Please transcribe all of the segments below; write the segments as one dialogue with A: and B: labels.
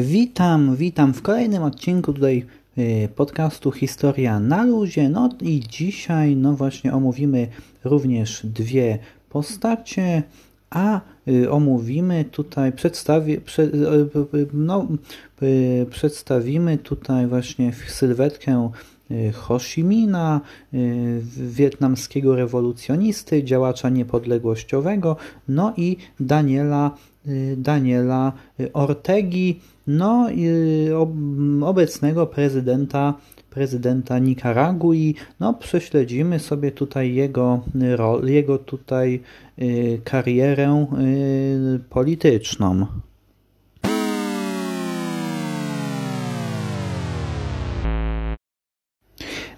A: Witam, witam w kolejnym odcinku tutaj y, podcastu Historia na luzie. No i dzisiaj no właśnie omówimy również dwie postacie, a y, omówimy tutaj, przedstawi, prze, y, no, przedstawimy tutaj właśnie sylwetkę Ho Chi wietnamskiego rewolucjonisty, działacza niepodległościowego, no i Daniela Daniela Ortegi, no i obecnego prezydenta prezydenta Nikaragui. No, prześledzimy sobie tutaj jego, jego tutaj y, karierę y, polityczną.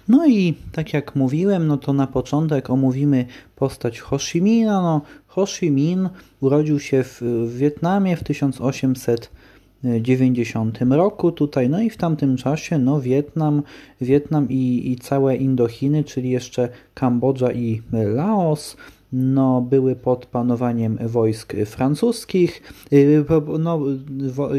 A: No i tak jak mówiłem, no to na początek omówimy postać Ho. No, Ho urodził się w Wietnamie w 1890 roku tutaj, no i w tamtym czasie no Wietnam, Wietnam i, i całe Indochiny, czyli jeszcze Kambodża i Laos, no, były pod panowaniem wojsk francuskich, y, no,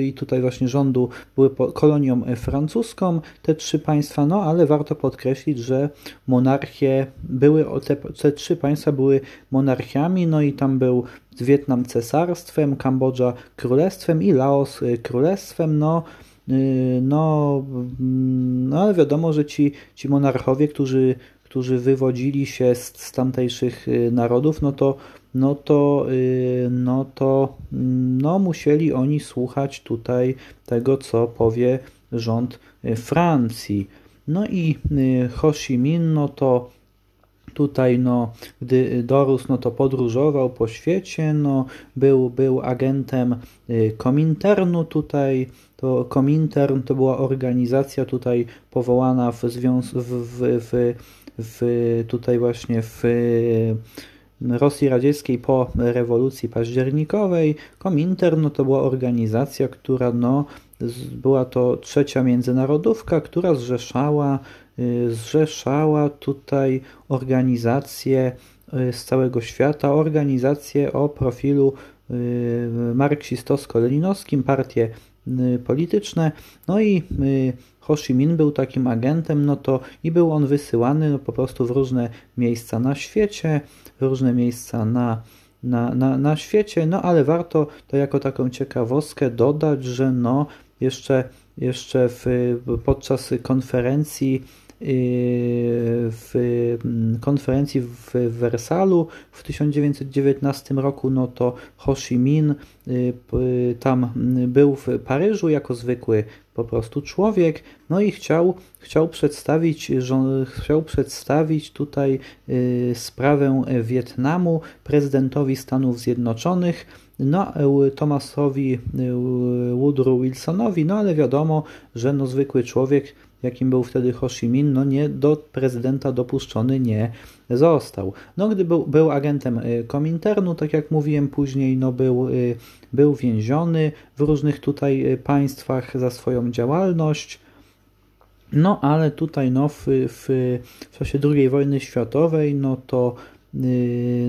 A: i tutaj właśnie rządu były kolonią francuską, te trzy państwa, no ale warto podkreślić, że monarchie były, te, te trzy państwa były monarchiami, no i tam był Wietnam cesarstwem, Kambodża królestwem i Laos królestwem, no, y, no, mm, no ale wiadomo, że ci, ci monarchowie, którzy którzy wywodzili się z, z tamtejszych y, narodów, no to, no to, y, no to no musieli oni słuchać tutaj tego, co powie rząd y, Francji. No i Ho Chi Minh, no to tutaj, no, gdy dorósł, no to podróżował po świecie, no, był, był agentem Kominternu tutaj, to Komintern to była organizacja tutaj powołana w, w, w, w w, tutaj właśnie w Rosji Radzieckiej po rewolucji październikowej. Komintern no to była organizacja, która no, była to trzecia międzynarodówka, która zrzeszała, y, zrzeszała tutaj organizacje y, z całego świata, organizacje o profilu y, marksistowsko-leninowskim, partie polityczne, no i Ho Chi Minh był takim agentem, no to i był on wysyłany no, po prostu w różne miejsca na świecie, w różne miejsca na, na, na, na świecie, no ale warto to jako taką ciekawostkę dodać, że no jeszcze, jeszcze w, podczas konferencji w mm, konferencji w Wersalu w 1919 roku, no to Ho Chi Minh yy, tam był w Paryżu jako zwykły po prostu człowiek, no i chciał, chciał, przedstawić, chciał przedstawić tutaj y, sprawę Wietnamu prezydentowi Stanów Zjednoczonych, no, Thomasowi Woodrow Wilsonowi, no ale wiadomo, że no, zwykły człowiek jakim był wtedy Ho Chi Minh, no nie do prezydenta dopuszczony nie został. No gdy był, był agentem y, Kominternu, tak jak mówiłem później, no był, y, był więziony w różnych tutaj y, państwach za swoją działalność. No ale tutaj no, w, w, w czasie II wojny światowej, no to,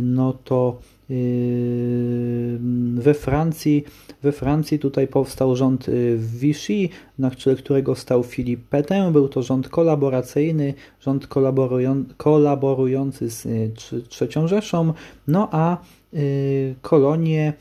A: no to we Francji, we Francji tutaj powstał rząd yy, Vichy, na którego stał Philippe Pétain. Był to rząd kolaboracyjny, rząd kolaborujący z yy, III Rzeszą, no a kolonie,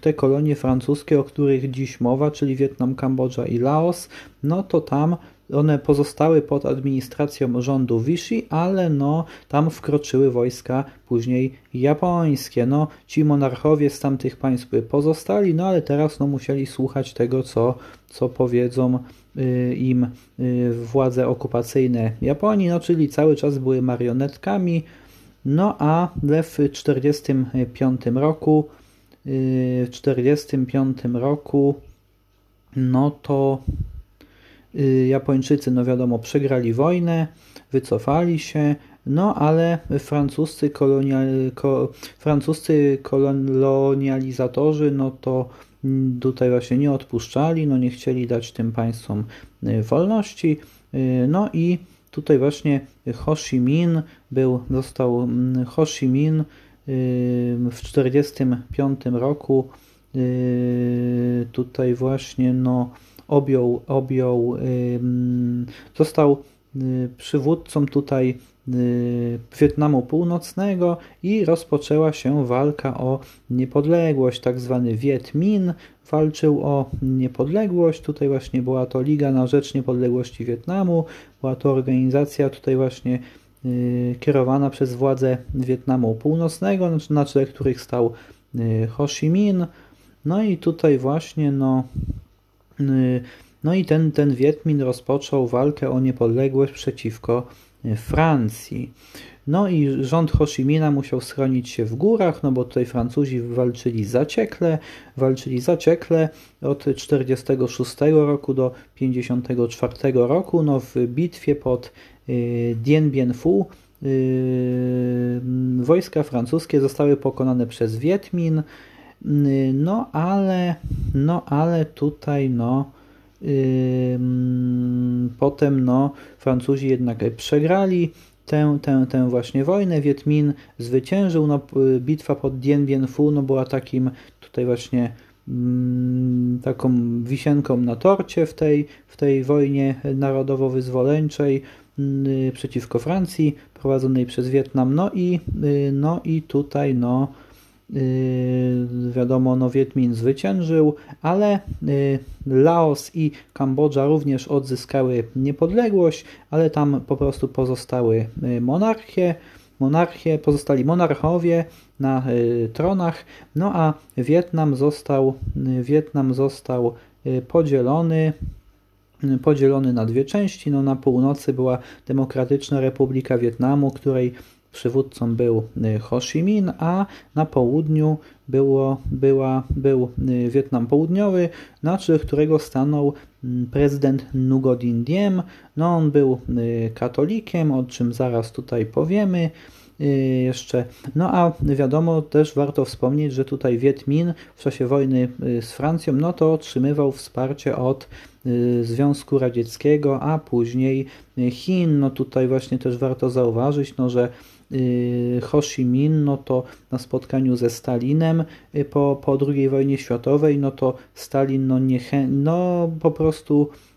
A: te kolonie francuskie, o których dziś mowa, czyli Wietnam, Kambodża i Laos, no to tam one pozostały pod administracją rządu Vichy, ale no tam wkroczyły wojska później japońskie. No ci monarchowie z tamtych państw pozostali, no ale teraz no musieli słuchać tego, co, co powiedzą y, im y, władze okupacyjne Japonii, no czyli cały czas były marionetkami. No a w 1945 roku y, w 1945 roku no to Japończycy, no wiadomo, przegrali wojnę, wycofali się, no ale francuscy, kolonial, ko, francuscy kolonializatorzy, no to tutaj właśnie nie odpuszczali, no nie chcieli dać tym państwom y, wolności, y, no i tutaj właśnie Ho Chi Minh był, został mm, Ho Chi Minh w 1945 roku tutaj właśnie no, objął, objął został przywódcą tutaj Wietnamu Północnego i rozpoczęła się walka o niepodległość, tak zwany Viet Minh walczył o niepodległość. Tutaj właśnie była to Liga na Rzecz Niepodległości Wietnamu, była to organizacja tutaj właśnie y, kierowana przez władze Wietnamu Północnego, na czele których stał y, Ho Chi Minh. No i tutaj właśnie no, y, no i ten, ten Viet Minh rozpoczął walkę o niepodległość przeciwko Francji. No i rząd Ho Chi Minha musiał schronić się w górach, no bo tutaj Francuzi walczyli zaciekle, walczyli zaciekle od 46 roku do 54 roku, no w bitwie pod y, Dien Bien Phu y, wojska francuskie zostały pokonane przez Wiedmin, y, no ale, no ale tutaj no Potem no, Francuzi jednak przegrali tę, tę, tę właśnie wojnę. Wiedmin zwyciężył. No, bitwa pod Dien Bien Phu no, była takim tutaj właśnie taką wisienką na torcie w tej, w tej wojnie narodowo-wyzwoleńczej mm, przeciwko Francji prowadzonej przez Wietnam. No i, y, no i tutaj no, wiadomo, no Wiedmin zwyciężył, ale yy, Laos i Kambodża również odzyskały niepodległość, ale tam po prostu pozostały yy, monarchie, monarchie, pozostali monarchowie na tronach, no a Wietnam został, Wietnam został podzielony podzielony na dwie części. No, na północy była Demokratyczna Republika Wietnamu, której przywódcą był y, Ho Chi Minh, a na południu było, była, był y, Wietnam Południowy, na czele którego stanął mm, prezydent Nguyen Diem. No, on był y, katolikiem, o czym zaraz tutaj powiemy jeszcze. No a wiadomo, też warto wspomnieć, że tutaj Viet Minh w czasie wojny z Francją, no to otrzymywał wsparcie od Związku Radzieckiego, a później Chin. No tutaj właśnie też warto zauważyć, no, że Ho Chi Minh, no to na spotkaniu ze Stalinem y, po, po II wojnie światowej, no to Stalin no, niechę, no po prostu Y,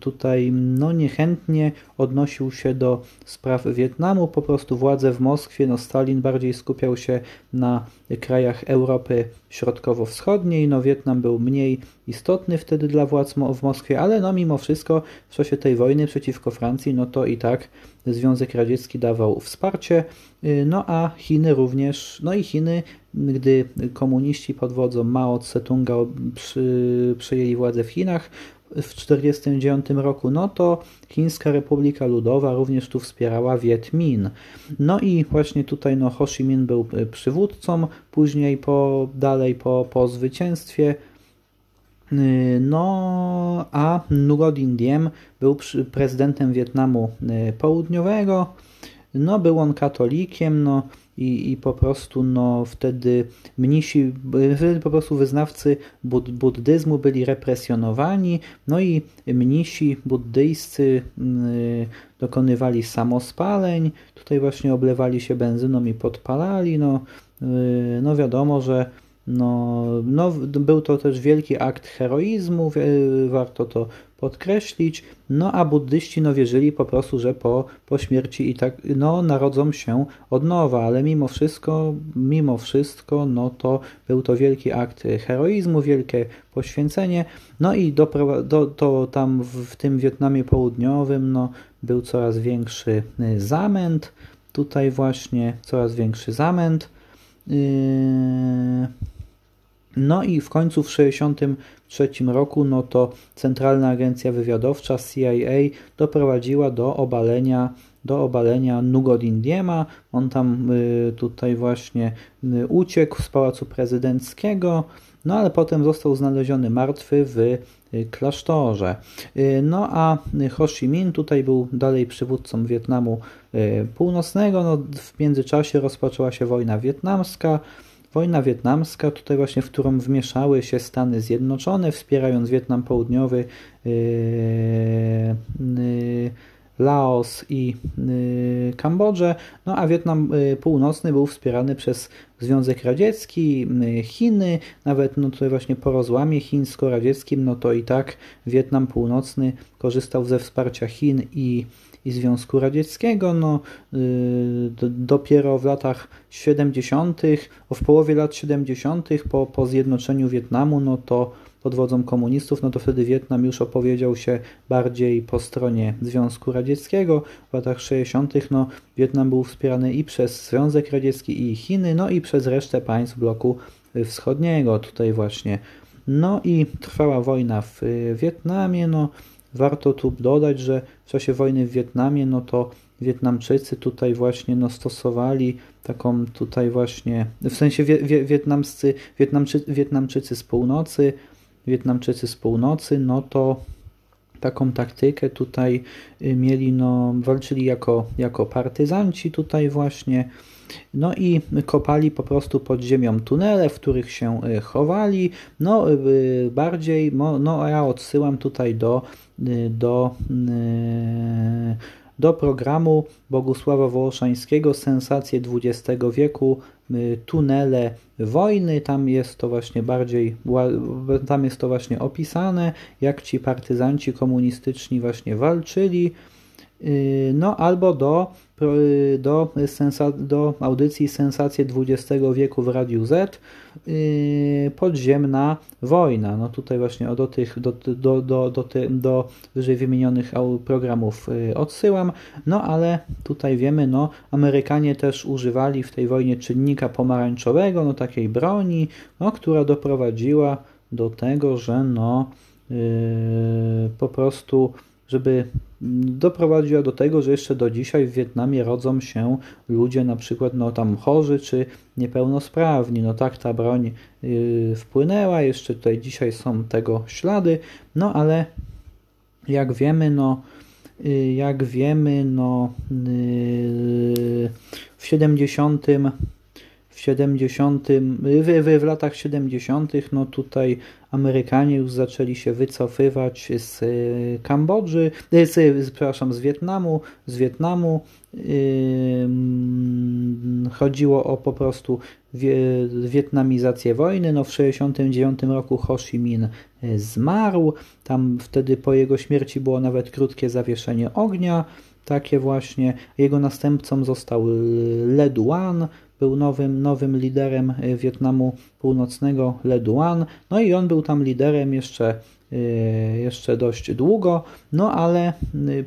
A: tutaj no, niechętnie odnosił się do spraw Wietnamu. Po prostu władze w Moskwie, no Stalin bardziej skupiał się na krajach Europy Środkowo-Wschodniej. No, Wietnam był mniej istotny wtedy dla władz w Moskwie, ale no, mimo wszystko w czasie tej wojny przeciwko Francji, no to i tak Związek Radziecki dawał wsparcie. Y, no a Chiny również, no i Chiny, gdy komuniści pod wodzą Mao Tse-tunga przy, przejęli władzę w Chinach, w 1949 roku, no to Chińska Republika Ludowa również tu wspierała Viet Minh. No i właśnie tutaj no, Ho Chi Minh był e, przywódcą, później po, dalej po, po zwycięstwie e, no, a Nguyen Diem był prezydentem Wietnamu e, Południowego. No, był on katolikiem, no, i, i po prostu no, wtedy mnisi, wtedy po prostu wyznawcy bud buddyzmu byli represjonowani, no i mnisi buddyjscy yy, dokonywali samospaleń, tutaj właśnie oblewali się benzyną i podpalali, no, yy, no wiadomo, że no, no, był to też wielki akt heroizmu, warto to podkreślić. No a buddyści no, wierzyli po prostu, że po, po śmierci i tak no, narodzą się od nowa, ale mimo wszystko, mimo wszystko, no to był to wielki akt heroizmu, wielkie poświęcenie. No i do, do, to tam w, w tym Wietnamie Południowym no, był coraz większy y, zamęt. Tutaj właśnie coraz większy zamęt. Yy... No i w końcu w 1963 roku no to Centralna Agencja Wywiadowcza CIA doprowadziła do obalenia do obalenia Nugodindiema. On tam y, tutaj właśnie y, uciekł z Pałacu Prezydenckiego, no ale potem został znaleziony martwy w y, klasztorze. No a Ho Chi Minh tutaj był dalej przywódcą Wietnamu Północnego. No, w międzyczasie rozpoczęła się wojna wietnamska. Wojna wietnamska, tutaj właśnie, w którą wmieszały się Stany Zjednoczone, wspierając Wietnam Południowy yy, yy, Laos i Kambodżę, no a Wietnam Północny był wspierany przez Związek Radziecki, Chiny, nawet no tutaj właśnie po rozłamie chińsko-radzieckim, no to i tak Wietnam Północny korzystał ze wsparcia Chin i i Związku Radzieckiego. No, y, dopiero w latach 70., w połowie lat 70., po, po zjednoczeniu Wietnamu, no to pod wodzą komunistów, no to wtedy Wietnam już opowiedział się bardziej po stronie Związku Radzieckiego. W latach 60. no, Wietnam był wspierany i przez Związek Radziecki i Chiny, no i przez resztę państw bloku wschodniego tutaj właśnie. No i trwała wojna w Wietnamie, no Warto tu dodać, że w czasie wojny w Wietnamie, no to Wietnamczycy tutaj właśnie no, stosowali taką tutaj właśnie, w sensie wie, wie, wietnamscy, Wietnamczy, Wietnamczycy z północy, Wietnamczycy z północy, no to taką taktykę tutaj y, mieli, no, walczyli jako, jako partyzanci tutaj właśnie, no i kopali po prostu pod ziemią tunele, w których się y, chowali. No y, bardziej, no ja odsyłam tutaj do, do do programu Bogusława Wołoszańskiego Sensacje XX wieku tunele wojny. Tam jest to właśnie bardziej, tam jest to właśnie opisane, jak ci partyzanci komunistyczni właśnie walczyli. Y, no albo do, y, do, sensa, do audycji Sensacje XX wieku w Radiu Z y, Podziemna wojna. No tutaj właśnie do tych, do, do, do, do, do wyżej wymienionych programów odsyłam. No ale tutaj wiemy, no Amerykanie też używali w tej wojnie czynnika pomarańczowego, no takiej broni, no, która doprowadziła do tego, że no yy, po prostu żeby doprowadziła do tego, że jeszcze do dzisiaj w Wietnamie rodzą się ludzie na przykład no tam chorzy czy niepełnosprawni. No tak ta broń yy, wpłynęła, jeszcze tutaj dzisiaj są tego ślady, no ale jak wiemy, no yy, jak wiemy, no yy, w 70 w 70, w, w, latach 70. no tutaj Amerykanie już zaczęli się wycofywać z y, Kambodży, y, z, przepraszam, z Wietnamu, z Wietnamu. Chodziło o po prostu wietnamizację wojny. No w 1969 roku Ho Chi Minh y, zmarł. Tam wtedy po jego śmierci było nawet krótkie zawieszenie ognia. Takie właśnie. Jego następcą został Le Duan, był nowym, nowym liderem e, Wietnamu Północnego Le Duan, no i on był tam liderem jeszcze, jeszcze dość długo, no ale e,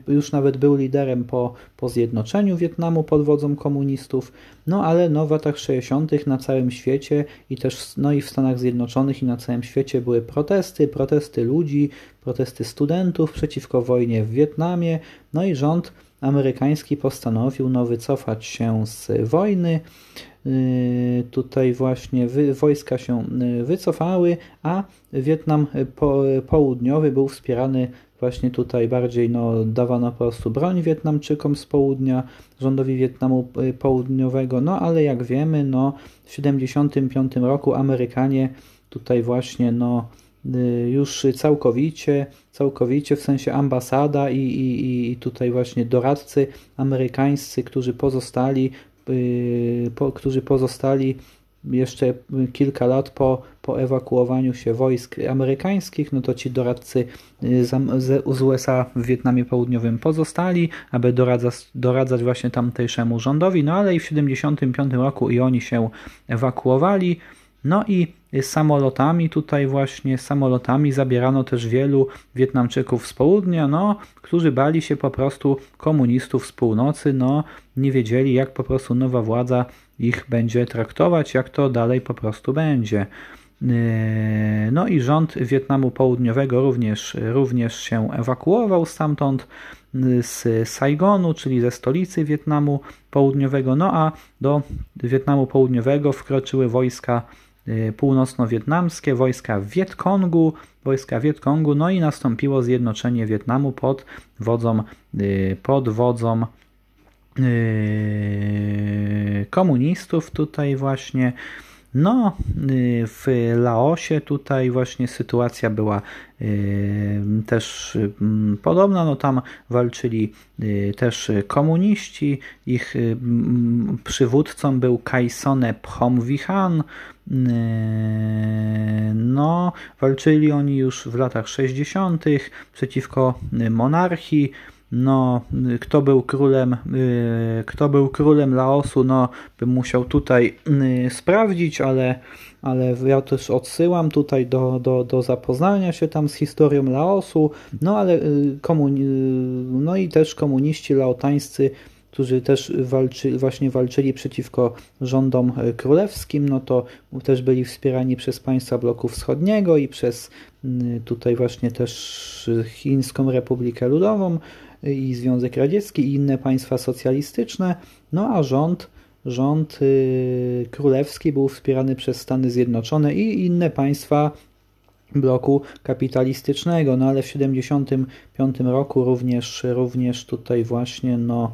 A: już nawet był liderem po, po zjednoczeniu Wietnamu pod wodzą komunistów, no ale no w latach 60. na całym świecie i też no i w Stanach Zjednoczonych i na całym świecie były protesty, protesty ludzi, protesty studentów przeciwko wojnie w Wietnamie, no i rząd amerykański postanowił no, wycofać się z wojny. Y, tutaj właśnie wojska się y, wycofały, a Wietnam Południowy był wspierany właśnie tutaj bardziej no, dawano po prostu broń Wietnamczykom z południa, rządowi Wietnamu y, Południowego, no ale jak wiemy, no w 1975 roku Amerykanie tutaj właśnie no już całkowicie, całkowicie w sensie ambasada i, i, i tutaj właśnie doradcy amerykańscy, którzy pozostali, po, którzy pozostali jeszcze kilka lat po, po ewakuowaniu się wojsk amerykańskich, no to ci doradcy y, z, z USA w Wietnamie Południowym pozostali, aby doradzać, doradzać właśnie tamtejszemu rządowi, no ale i w 1975 roku i oni się ewakuowali. No i samolotami, tutaj właśnie samolotami zabierano też wielu Wietnamczyków z południa, no, którzy bali się po prostu komunistów z północy, no, nie wiedzieli jak po prostu nowa władza ich będzie traktować, jak to dalej po prostu będzie. No i rząd Wietnamu Południowego również, również się ewakuował stamtąd z Saigonu, czyli ze stolicy Wietnamu Południowego, no a do Wietnamu Południowego wkroczyły wojska północno-wietnamskie, wojska Wietkongu, wojska Wietkongu, no i nastąpiło zjednoczenie Wietnamu pod wodzą, y, pod wodzą y, komunistów tutaj właśnie. No, y, w Laosie tutaj właśnie sytuacja była y, też mm, podobna. No tam walczyli y, też komuniści. Ich mm, przywódcą był Kaisone Phomvihan. No, walczyli oni już w latach 60. przeciwko monarchii. No, kto był królem, y, kto był królem Laosu, no, bym musiał tutaj y, sprawdzić, ale, ale ja też odsyłam tutaj do, do, do zapoznania się tam z historią Laosu, no ale y, komuni no i też komuniści laotańscy którzy też walczy, właśnie walczyli przeciwko rządom królewskim, no to też byli wspierani przez państwa bloku wschodniego i przez tutaj właśnie też Chińską Republikę Ludową i Związek Radziecki i inne państwa socjalistyczne, no a rząd, rząd y, królewski był wspierany przez Stany Zjednoczone i inne państwa bloku kapitalistycznego, no ale w 1975 roku również, również tutaj właśnie no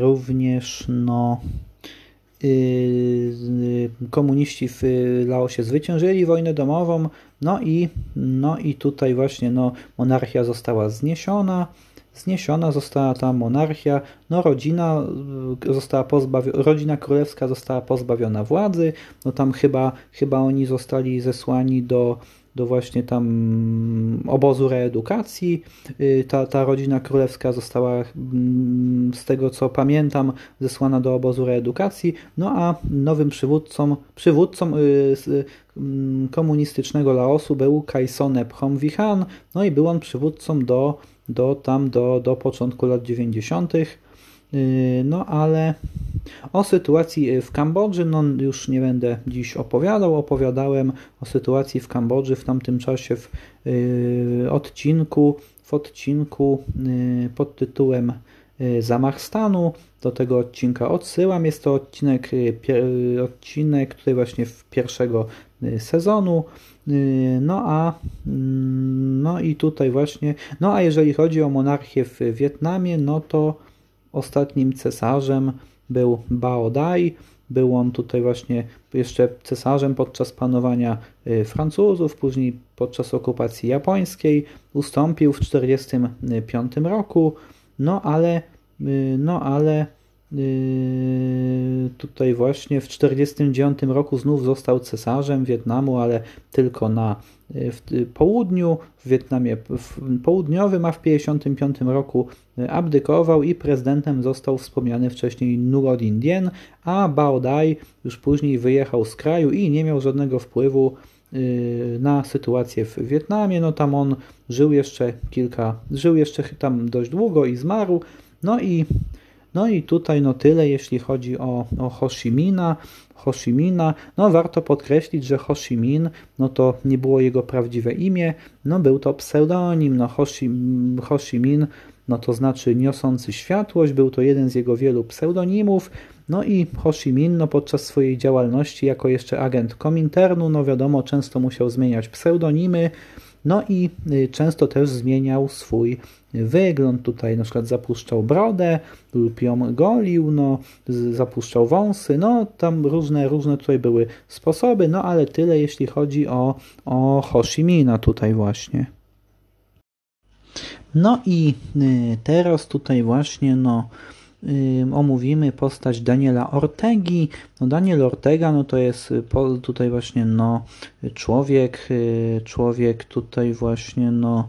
A: również no y, komuniści w Laosie zwyciężyli wojnę domową, no i, no i tutaj właśnie no, monarchia została zniesiona, Zniesiona została ta monarchia, no rodzina y, została pozbawiona, rodzina królewska została pozbawiona władzy, no tam chyba, chyba oni zostali zesłani do, do właśnie tam obozu reedukacji. Y, ta, ta rodzina królewska została, mm, z tego co pamiętam, zesłana do obozu reedukacji, no a nowym przywódcą, przywódcą y, mm, komunistycznego Laosu był Kaisone Phomvihan, no i był on przywódcą do do tam do, do początku lat 90. Yy, no ale o sytuacji w Kambodży no już nie będę dziś opowiadał. Opowiadałem o sytuacji w Kambodży w tamtym czasie w yy, odcinku, w odcinku pod tytułem Zamach stanu. Do tego odcinka odsyłam. Jest to odcinek, odcinek tutaj właśnie w pierwszego sezonu. Y, no a mm, no i tutaj właśnie, no a jeżeli chodzi o monarchię w Wietnamie, no to ostatnim cesarzem był Bao Dai. Był on tutaj właśnie jeszcze cesarzem podczas panowania y, Francuzów, później podczas okupacji japońskiej. Ustąpił w 1945 roku, no ale, y, no ale tutaj właśnie w 1949 roku znów został cesarzem Wietnamu, ale tylko na yy, w południu, w Wietnamie w południowym, a w 1955 roku yy, abdykował i prezydentem został wspomniany wcześniej Nuruddin Dien, a Bao Dai już później wyjechał z kraju i nie miał żadnego wpływu na sytuację w Wietnamie. No tam on żył jeszcze kilka, żył jeszcze tam dość długo i zmarł. No i no i tutaj no tyle, jeśli chodzi o, o Ho Chi Minha. Ho Chi Minha, no warto podkreślić, że Ho Chi Minh, no to nie było jego prawdziwe imię, no był to pseudonim, no Ho Chi, Ho Chi Minh, no to znaczy niosący światłość, był to jeden z jego wielu pseudonimów, no i Ho Chi Minh no podczas swojej działalności jako jeszcze agent Kominternu, no wiadomo, często musiał zmieniać pseudonimy, no i y, często też zmieniał swój wygląd. Tutaj na przykład zapuszczał brodę lub ją golił, no, zapuszczał wąsy, no tam różne, różne tutaj były sposoby, no ale tyle jeśli chodzi o, o Hoshimina tutaj właśnie. No i y, teraz tutaj właśnie no omówimy postać Daniela Ortegi. No Daniel Ortega no to jest tutaj właśnie no człowiek, y, człowiek tutaj właśnie no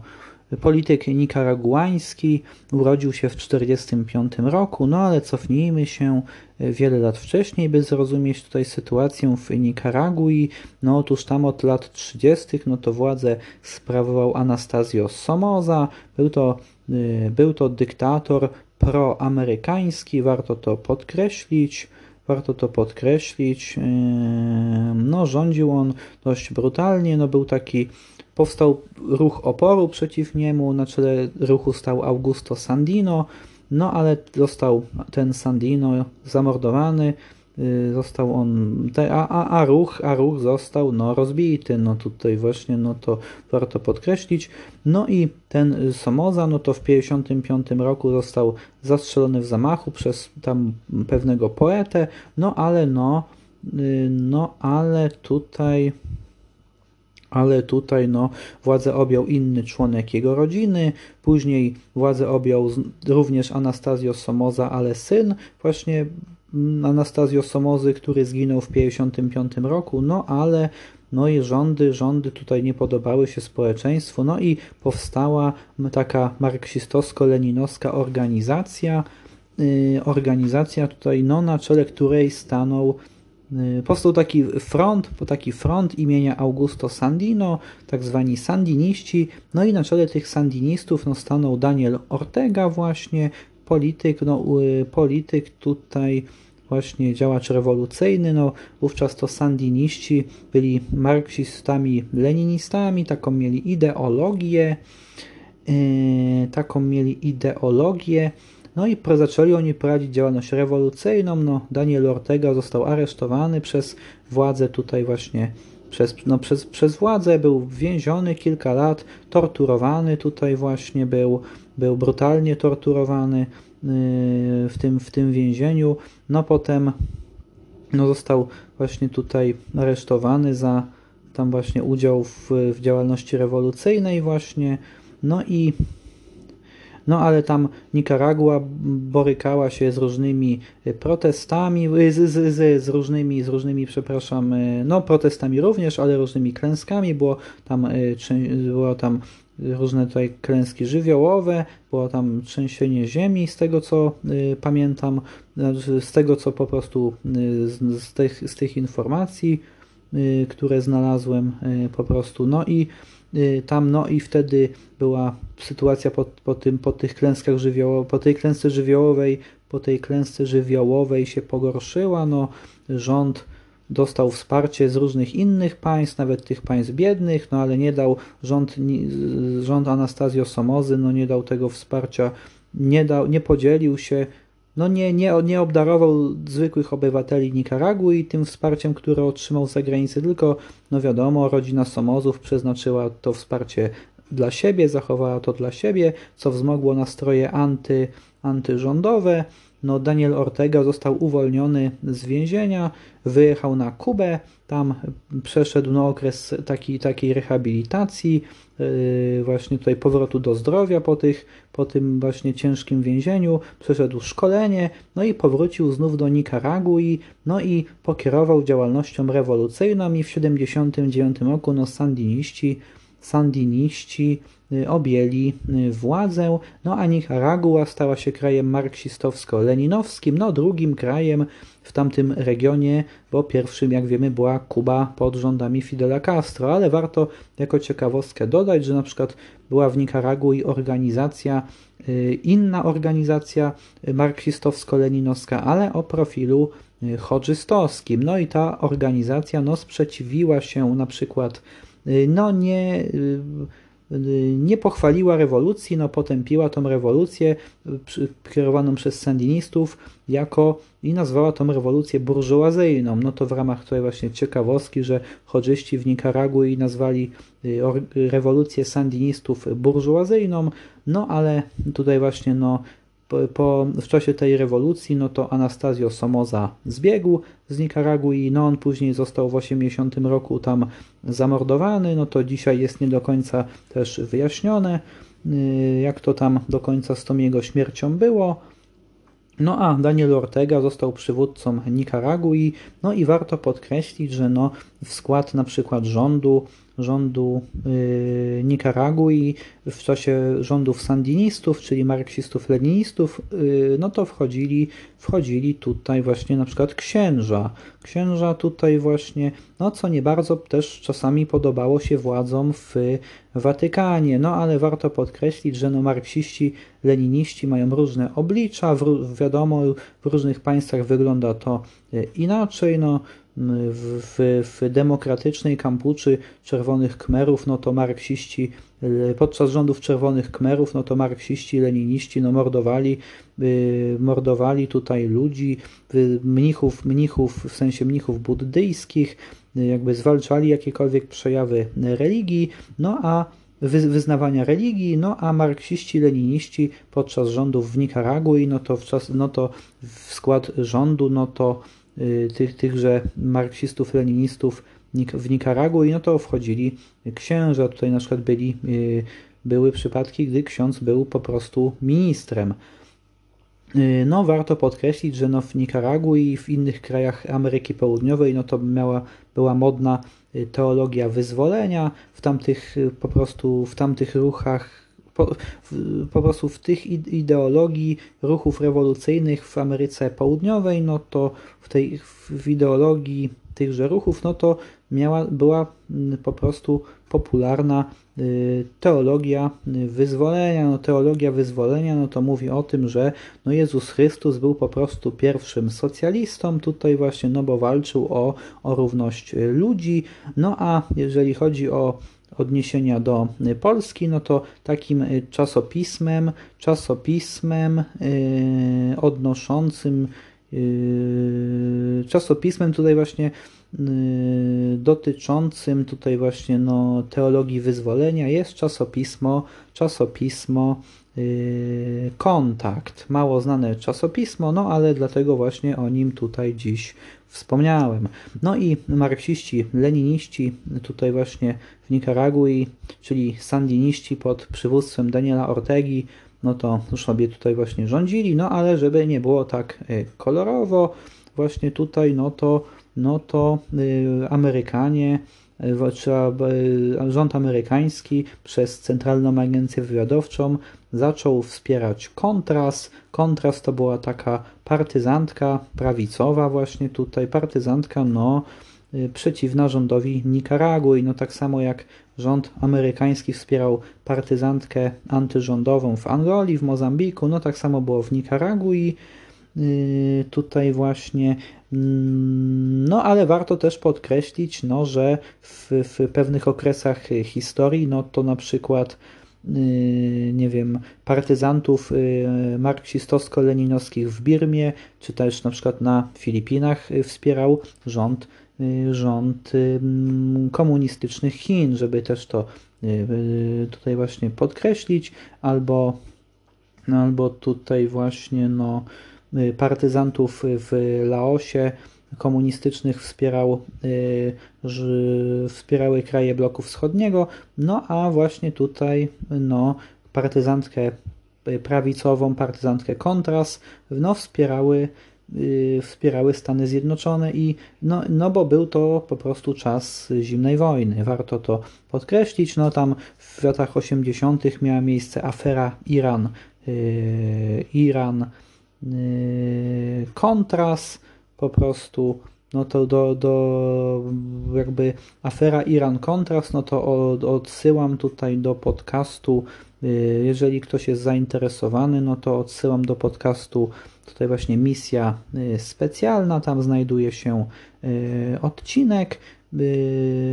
A: polityk nikaraguański, urodził się w 1945 roku, no ale cofnijmy się wiele lat wcześniej, by zrozumieć tutaj sytuację w Nikaragui. No otóż tam od lat 30. no to władzę sprawował Anastasio Somoza, był to, y, był to dyktator proamerykański, warto to podkreślić. Warto to podkreślić. No, rządził on dość brutalnie. No, był taki, powstał ruch oporu przeciw niemu. Na czele ruchu stał Augusto Sandino. No, ale został ten Sandino zamordowany. Y, został on, a, a, a, ruch, a ruch został no, rozbity, no tutaj właśnie, no to warto podkreślić. No i ten Somoza, no to w 55 roku został zastrzelony w zamachu przez tam pewnego poetę, no ale no no ale tutaj ale tutaj no, władzę objął inny członek jego rodziny, później władzę objął również Anastazio Somoza, ale syn właśnie Anastazio Somozy, który zginął w 1955 roku, no ale no i rządy, rządy tutaj nie podobały się społeczeństwu, no i powstała taka marksistowsko-leninowska organizacja, yy, organizacja tutaj, no na czele której stanął Y, powstał taki front, taki front imienia Augusto Sandino, tak zwani sandiniści, no i na czele tych sandinistów no, stanął Daniel Ortega właśnie, polityk, no, polityk tutaj właśnie działacz rewolucyjny, no wówczas to sandiniści byli marksistami, leninistami, taką mieli ideologię, yy, taką mieli ideologię, no i zaczęli oni prowadzić działalność rewolucyjną. No, Daniel Ortega został aresztowany przez władze tutaj właśnie, przez, no, przez, przez władzę, był więziony kilka lat, torturowany tutaj właśnie był, był brutalnie torturowany yy, w tym, w tym więzieniu. No potem no, został właśnie tutaj aresztowany za tam właśnie udział w, w działalności rewolucyjnej właśnie. No i no ale tam Nikaragua borykała się z różnymi y, protestami, y, z, z, z, z różnymi, z różnymi, przepraszam, y, no protestami również, ale różnymi klęskami, było tam, było tam różne tutaj klęski żywiołowe, było tam trzęsienie ziemi, z tego co y, pamiętam, znaczy, z tego co po prostu y, z, z, tych, z tych informacji, y, które znalazłem po prostu, no i tam, no i wtedy była sytuacja po, po, tym, po tych klęskach żywiołowych, po tej klęsce żywiołowej, po tej klęsce żywiołowej się pogorszyła, no rząd dostał wsparcie z różnych innych państw, nawet tych państw biednych, no ale nie dał rząd, rząd Anastazjo Somozy, no nie dał tego wsparcia, nie, dał, nie podzielił się no nie, nie, nie obdarował zwykłych obywateli Nikaragui tym wsparciem, które otrzymał z zagranicy, tylko, no wiadomo, rodzina Somozów przeznaczyła to wsparcie dla siebie, zachowała to dla siebie, co wzmogło nastroje anty, antyrządowe. No, Daniel Ortega został uwolniony z więzienia, wyjechał na Kubę, tam przeszedł no, okres taki, takiej rehabilitacji, yy, właśnie tutaj powrotu do zdrowia po, tych, po tym właśnie ciężkim więzieniu, przeszedł szkolenie, no i powrócił znów do Nikaragui, no i pokierował działalnością rewolucyjną i w 1979 roku no, sandiniści, sandiniści objęli y, władzę, no a Nicaragua stała się krajem marksistowsko-leninowskim, no drugim krajem w tamtym regionie, bo pierwszym, jak wiemy, była Kuba pod rządami Fidela Castro, ale warto jako ciekawostkę dodać, że na przykład była w Nikaragui organizacja, y, inna organizacja marksistowsko-leninowska, ale o profilu chodżystowskim. No i ta organizacja no, sprzeciwiła się na przykład no nie nie pochwaliła rewolucji, no potępiła tą rewolucję kierowaną przez sandinistów jako i nazwała tą rewolucję burżuazyjną. No to w ramach tej właśnie ciekawostki, że chodżyści w Nikaragui nazwali y, rewolucję sandinistów burżuazyjną, no ale tutaj właśnie no po, w czasie tej rewolucji, no to Anastazio Somoza zbiegł z Nikaragui, no on później został w 80 roku tam zamordowany, no to dzisiaj jest nie do końca też wyjaśnione, y, jak to tam do końca z tą jego śmiercią było. No a Daniel Ortega został przywódcą Nikaragui, no i warto podkreślić, że no w skład na przykład rządu rządu yy, Nikaragui w czasie rządów sandinistów, czyli marksistów-leninistów, yy, no to wchodzili, wchodzili tutaj właśnie na przykład księża. Księża tutaj właśnie, no co nie bardzo też czasami podobało się władzom w Watykanie, no ale warto podkreślić, że no marksiści, leniniści mają różne oblicza, w, wiadomo, w różnych państwach wygląda to y, inaczej, no w, w demokratycznej Kampuczy Czerwonych Kmerów, no to marksiści, podczas rządów Czerwonych Kmerów, no to marksiści, leniniści, no mordowali, y, mordowali tutaj ludzi, mnichów, mnichów, w sensie mnichów buddyjskich, y, jakby zwalczali jakiekolwiek przejawy religii, no a wyznawania religii, no a marksiści, leniniści podczas rządów w Nikaragui, no to w, czas, no to w skład rządu, no to tych, tychże marksistów, leninistów w Nikaragui, no to wchodzili księża. Tutaj na przykład byli, były przypadki, gdy ksiądz był po prostu ministrem. No, warto podkreślić, że no w Nikaragui i w innych krajach Ameryki Południowej no to miała, była modna teologia wyzwolenia w tamtych po prostu w tamtych ruchach po, po, prostu w tych ideologii ruchów rewolucyjnych w Ameryce Południowej, no to w tej w ideologii tychże ruchów, no to miała, była mm, po prostu popularna y, teologia y, wyzwolenia. No, teologia wyzwolenia no to mówi o tym, że no Jezus Chrystus był po prostu pierwszym socjalistą tutaj właśnie, no bo walczył o, o równość y, ludzi. No a jeżeli chodzi o odniesienia do Polski, no to takim czasopismem, czasopismem yy, odnoszącym czasopismem tutaj właśnie Y, dotyczącym tutaj właśnie no, teologii wyzwolenia jest czasopismo, czasopismo Kontakt. Mało znane czasopismo, no ale dlatego właśnie o nim tutaj dziś wspomniałem. No i marksiści, leniniści tutaj właśnie w Nikaragui, czyli sandiniści pod przywództwem Daniela Ortegi, no to już sobie tutaj właśnie rządzili, no ale żeby nie było tak y, kolorowo, właśnie tutaj no to no to y, Amerykanie, y, rząd amerykański przez Centralną Agencję Wywiadowczą zaczął wspierać Kontras. Kontras to była taka partyzantka prawicowa właśnie tutaj, partyzantka no przeciwna rządowi Nikaragui. No tak samo jak rząd amerykański wspierał partyzantkę antyrządową w Angolii, w Mozambiku, no tak samo było w Nikaragui. Tutaj właśnie Mm, no, ale warto też podkreślić, no, że w, w pewnych okresach historii, no to na przykład y, nie wiem, partyzantów y, marksistowsko-leninowskich w Birmie, czy też na przykład na Filipinach y, wspierał rząd, rząd komunistycznych Chin, żeby też to tutaj właśnie podkreślić, albo, albo tutaj właśnie no Y, partyzantów w Laosie komunistycznych wspierał, y, wspierały kraje bloku wschodniego, no a właśnie tutaj no, partyzantkę prawicową, partyzantkę Kontras, no wspierały y, wspierały Stany Zjednoczone i no, no bo był to po prostu czas zimnej wojny. Warto to podkreślić. No tam w latach 80. miała miejsce afera Iran. Iran kontras po prostu no to do, do jakby afera Iran-Kontras, no to od, odsyłam tutaj do podcastu, yy, jeżeli ktoś jest zainteresowany, no to odsyłam do podcastu tutaj właśnie misja yy, specjalna, tam znajduje się odcinek,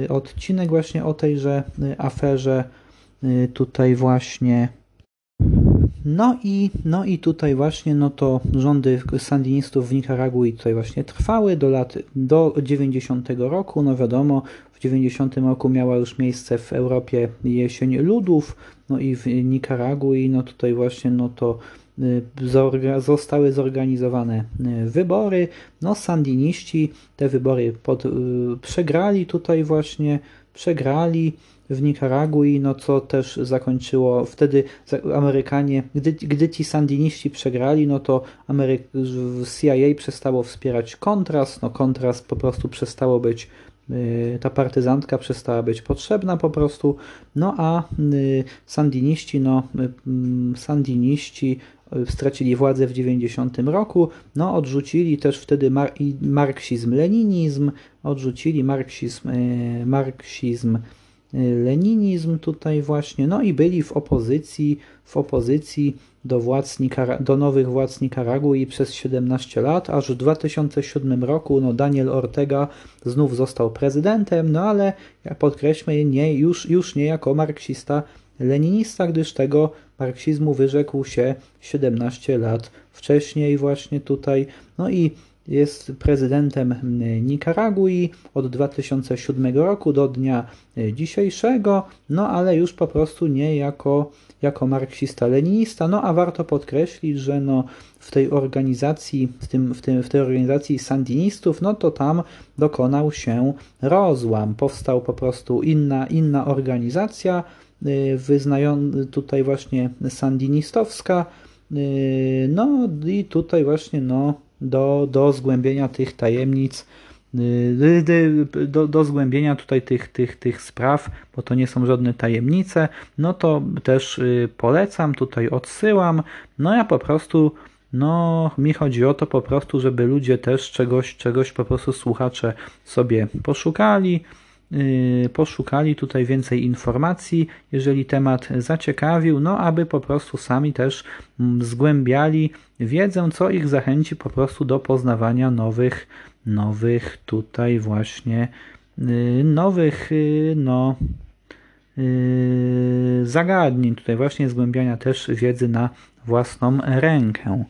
A: odcinek właśnie o tejże aferze tutaj właśnie no i, no i tutaj właśnie no to rządy sandinistów w Nikaragui tutaj właśnie trwały do lat do 90 roku. No wiadomo, w 90 roku miała już miejsce w Europie jesień ludów, no i w Nikaragui no tutaj właśnie no to y, zostały zorganizowane y, wybory. No sandiniści te wybory pod, y, przegrali tutaj właśnie, przegrali w Nikaragui, no co też zakończyło, wtedy Amerykanie, gdy, gdy ci sandiniści przegrali, no to Ameryk CIA przestało wspierać Kontras, no Kontras po prostu przestało być y, ta partyzantka przestała być potrzebna po prostu, no a y, sandiniści, no y, sandiniści stracili władzę w 90 roku, no odrzucili też wtedy mar marksizm-leninizm, odrzucili marksizm, marksizm leninizm tutaj właśnie, no i byli w opozycji, w opozycji do, władz Nikara do nowych władz Nikaragui przez 17 lat, aż w 2007 roku no Daniel Ortega znów został prezydentem, no ale podkreślmy, nie, już, już nie jako marksista leninista, gdyż tego marksizmu wyrzekł się 17 lat wcześniej właśnie tutaj, no i jest prezydentem Nikaragui od 2007 roku do dnia dzisiejszego, no ale już po prostu nie jako, jako marksista-leninista. No a warto podkreślić, że no, w tej organizacji, w, tym, w, tym, w tej organizacji sandinistów, no to tam dokonał się rozłam. Powstał po prostu inna, inna organizacja, wyznająca tutaj właśnie sandinistowska, no i tutaj właśnie no, do, do zgłębienia tych tajemnic, do, do zgłębienia tutaj tych, tych, tych spraw, bo to nie są żadne tajemnice, no to też y, polecam, tutaj odsyłam. No ja po prostu, no mi chodzi o to po prostu, żeby ludzie też czegoś, czegoś po prostu słuchacze sobie poszukali, Y, poszukali tutaj więcej informacji, jeżeli temat zaciekawił, no aby po prostu sami też mm, zgłębiali wiedzę, co ich zachęci po prostu do poznawania nowych, nowych tutaj właśnie y, nowych y, no zagadnień, tutaj właśnie zgłębiania też wiedzy na własną rękę.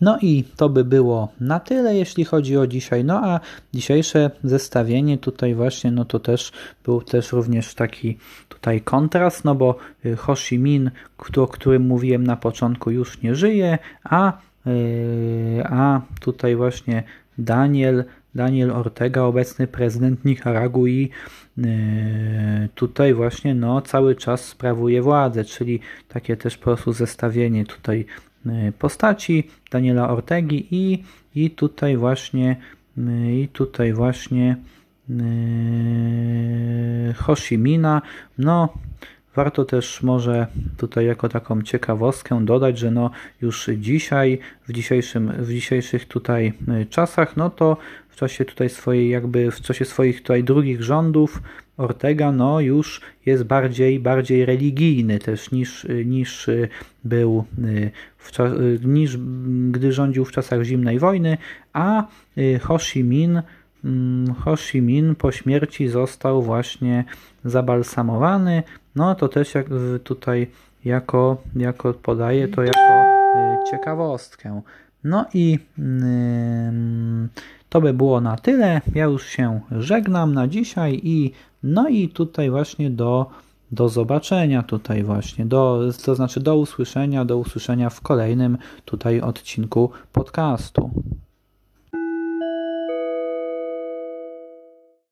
A: No i to by było na tyle, jeśli chodzi o dzisiaj. No a dzisiejsze zestawienie tutaj właśnie, no to też był też również taki tutaj kontrast, no bo y, Ho Chi o którym mówiłem na początku, już nie żyje, a, y, a tutaj właśnie Daniel, Daniel Ortega, obecny prezydent Nikaragui, y, tutaj właśnie no, cały czas sprawuje władzę, czyli takie też po prostu zestawienie tutaj postaci Daniela Ortegi i, i tutaj właśnie y, i tutaj właśnie yy, Hoshimina. No, warto też może tutaj jako taką ciekawostkę dodać, że no już dzisiaj, w, dzisiejszym, w dzisiejszych tutaj y, czasach, no to w czasie tutaj swojej jakby, w czasie swoich tutaj drugich rządów Ortega no już jest bardziej, bardziej religijny też niż, niż był w, niż gdy rządził w czasach zimnej wojny, a Ho Chi Minh mm, Ho Chi Minh po śmierci został właśnie zabalsamowany. No to też jak tutaj jako, jako podaję to jako y, ciekawostkę. No i to by było na tyle. Ja już się żegnam na dzisiaj i no i tutaj właśnie do, do zobaczenia tutaj właśnie, do, to znaczy do usłyszenia, do usłyszenia w kolejnym tutaj odcinku podcastu.